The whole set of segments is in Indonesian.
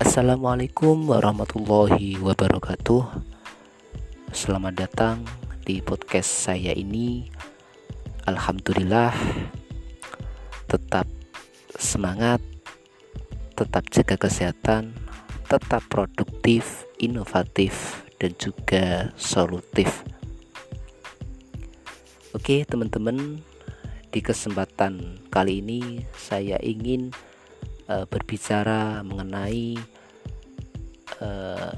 Assalamualaikum warahmatullahi wabarakatuh. Selamat datang di podcast saya ini. Alhamdulillah, tetap semangat, tetap jaga kesehatan, tetap produktif, inovatif, dan juga solutif. Oke, teman-teman, di kesempatan kali ini saya ingin uh, berbicara mengenai uh,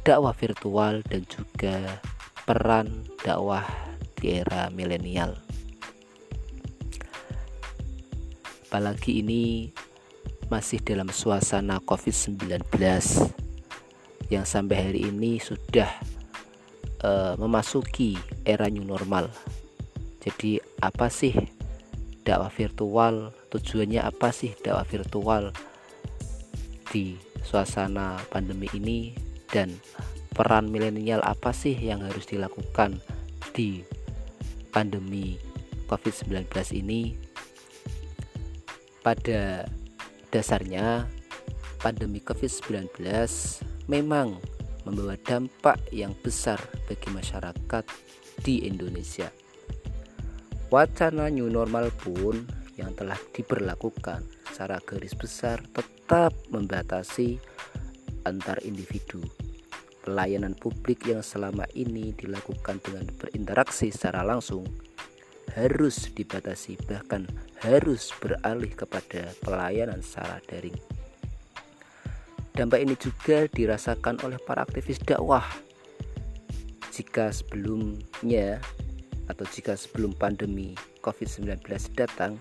dakwah virtual dan juga peran dakwah di era milenial. Apalagi ini masih dalam suasana COVID-19 yang sampai hari ini sudah uh, memasuki era new normal. Jadi apa sih dakwah virtual. Tujuannya apa sih dakwah virtual? Di suasana pandemi ini dan peran milenial apa sih yang harus dilakukan di pandemi COVID-19 ini? Pada dasarnya pandemi COVID-19 memang membawa dampak yang besar bagi masyarakat di Indonesia Wacana new normal pun yang telah diberlakukan secara garis besar tetap membatasi antar individu. Pelayanan publik yang selama ini dilakukan dengan berinteraksi secara langsung harus dibatasi bahkan harus beralih kepada pelayanan secara daring. Dampak ini juga dirasakan oleh para aktivis dakwah. Jika sebelumnya atau jika sebelum pandemi COVID-19 datang,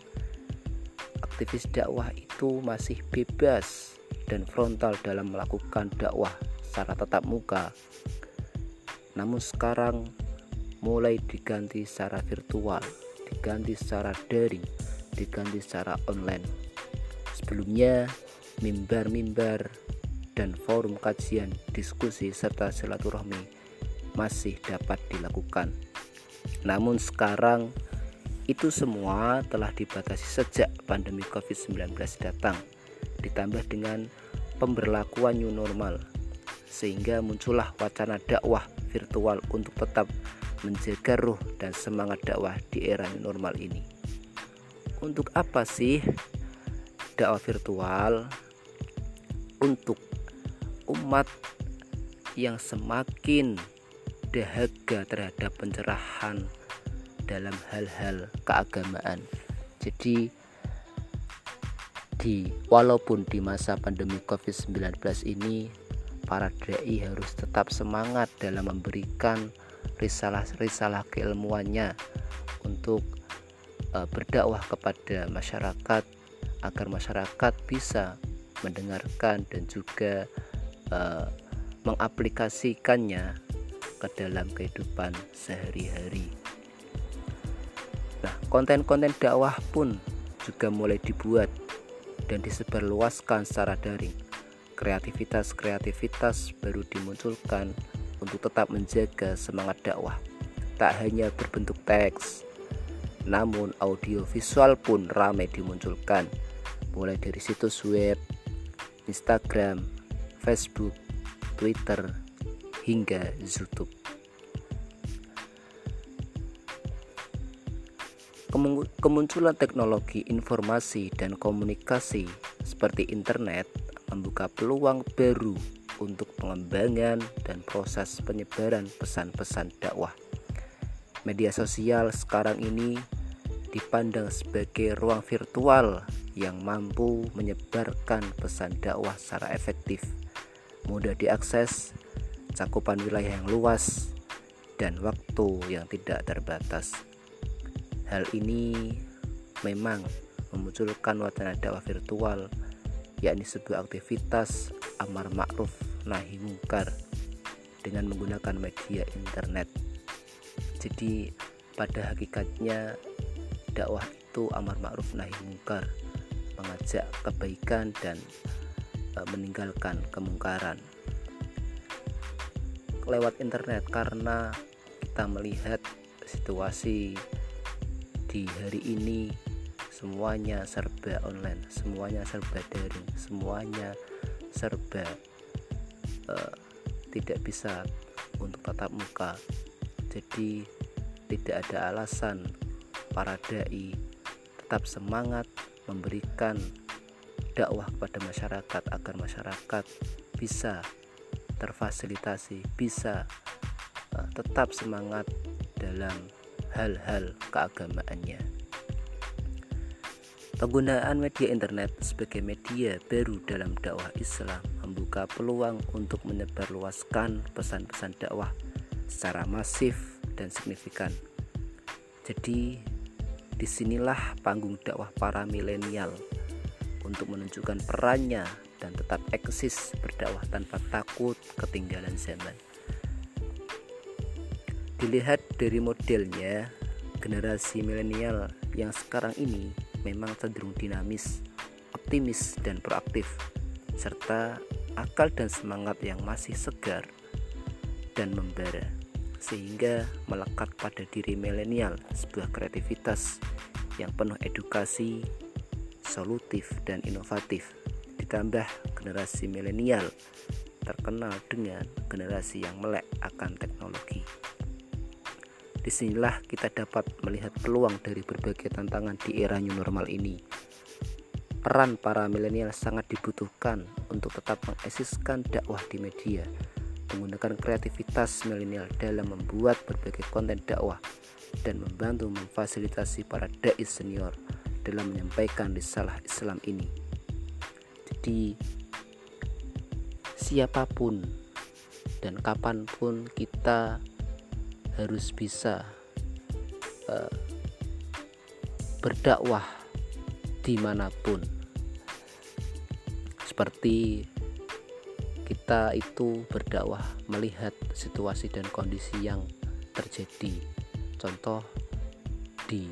aktivis dakwah itu masih bebas dan frontal dalam melakukan dakwah secara tatap muka. Namun sekarang mulai diganti secara virtual, diganti secara daring, diganti secara online. Sebelumnya, mimbar-mimbar dan forum kajian, diskusi serta silaturahmi masih dapat dilakukan namun sekarang itu semua telah dibatasi sejak pandemi COVID-19 datang, ditambah dengan pemberlakuan new normal, sehingga muncullah wacana dakwah virtual untuk tetap menjaga ruh dan semangat dakwah di era new normal ini. Untuk apa sih dakwah virtual? Untuk umat yang semakin dahaga terhadap pencerahan dalam hal-hal keagamaan. Jadi di walaupun di masa pandemi Covid-19 ini para dai harus tetap semangat dalam memberikan risalah-risalah keilmuannya untuk uh, berdakwah kepada masyarakat agar masyarakat bisa mendengarkan dan juga uh, mengaplikasikannya ke dalam kehidupan sehari-hari. Nah, konten-konten dakwah pun juga mulai dibuat dan disebarluaskan secara daring. Kreativitas-kreativitas baru dimunculkan untuk tetap menjaga semangat dakwah. Tak hanya berbentuk teks, namun audio visual pun ramai dimunculkan, mulai dari situs web, Instagram, Facebook, Twitter, hingga YouTube. Kemunculan teknologi informasi dan komunikasi seperti internet membuka peluang baru untuk pengembangan dan proses penyebaran pesan-pesan dakwah. Media sosial sekarang ini dipandang sebagai ruang virtual yang mampu menyebarkan pesan dakwah secara efektif, mudah diakses, cakupan wilayah yang luas, dan waktu yang tidak terbatas. Hal ini memang memunculkan wacana dakwah virtual, yakni sebuah aktivitas amar ma'ruf nahi mungkar dengan menggunakan media internet. Jadi pada hakikatnya dakwah itu amar ma'ruf nahi mungkar, mengajak kebaikan dan e, meninggalkan kemungkaran lewat internet karena kita melihat situasi di hari ini. Semuanya serba online semuanya serba daring semuanya serba uh, tidak bisa untuk tatap muka. Jadi tidak ada alasan para dai tetap semangat memberikan dakwah kepada masyarakat agar masyarakat bisa terfasilitasi bisa uh, tetap semangat dalam hal-hal keagamaannya. Penggunaan media internet sebagai media baru dalam dakwah Islam membuka peluang untuk menyebarluaskan pesan-pesan dakwah secara masif dan signifikan. Jadi, di sinilah panggung dakwah para milenial untuk menunjukkan perannya dan tetap eksis berdakwah tanpa takut ketinggalan zaman. Dilihat dari modelnya, generasi milenial yang sekarang ini memang cenderung dinamis, optimis, dan proaktif, serta akal dan semangat yang masih segar dan membara, sehingga melekat pada diri milenial sebuah kreativitas yang penuh edukasi, solutif, dan inovatif. Ditambah generasi milenial terkenal dengan generasi yang melek akan teknologi. Di sinilah kita dapat melihat peluang dari berbagai tantangan di era new normal ini. Peran para milenial sangat dibutuhkan untuk tetap mengeksiskan dakwah di media, menggunakan kreativitas milenial dalam membuat berbagai konten dakwah dan membantu memfasilitasi para dai senior dalam menyampaikan risalah Islam ini. Jadi siapa pun dan kapan pun kita harus bisa uh, berdakwah di mana pun. Seperti kita itu berdakwah melihat situasi dan kondisi yang terjadi. Contoh di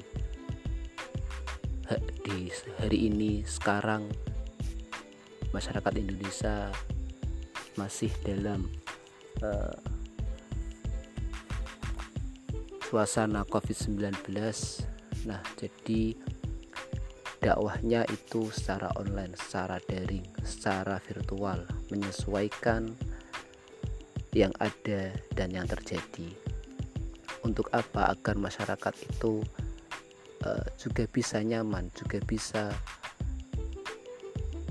di hari ini sekarang masyarakat Indonesia masih dalam uh, suasana COVID-19 nah jadi dakwahnya itu secara online secara daring secara virtual menyesuaikan yang ada dan yang terjadi. Untuk apa? Agar masyarakat itu uh, juga bisa nyaman juga bisa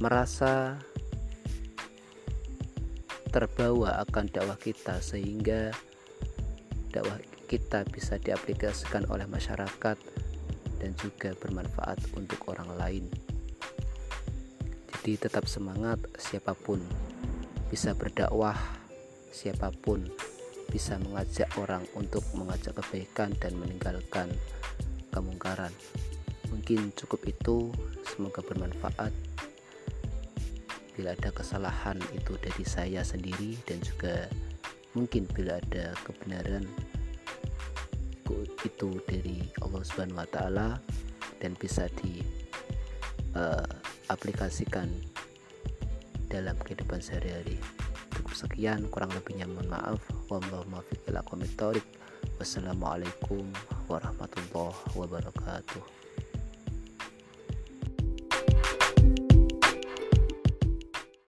merasa terbawa akan dakwah kita sehingga dakwah kita bisa diaplikasikan oleh masyarakat dan juga bermanfaat untuk orang lain. Jadi tetap semangat siapa pun bisa berdakwah, siapa pun bisa mengajak orang untuk mengajak kebaikan dan meninggalkan kemungkaran. Mungkin cukup itu, semoga bermanfaat. Bila ada kesalahan itu dari saya sendiri dan juga mungkin bila ada kebenaran itu dari Allah Subhanahu wa taala dan bisa di uh, aplikasikan dalam kehidupan sehari-hari. Cukup sekian, kurang lebihnya mohon maaf. Wassalamualaikum warahmatullahi wabarakatuh.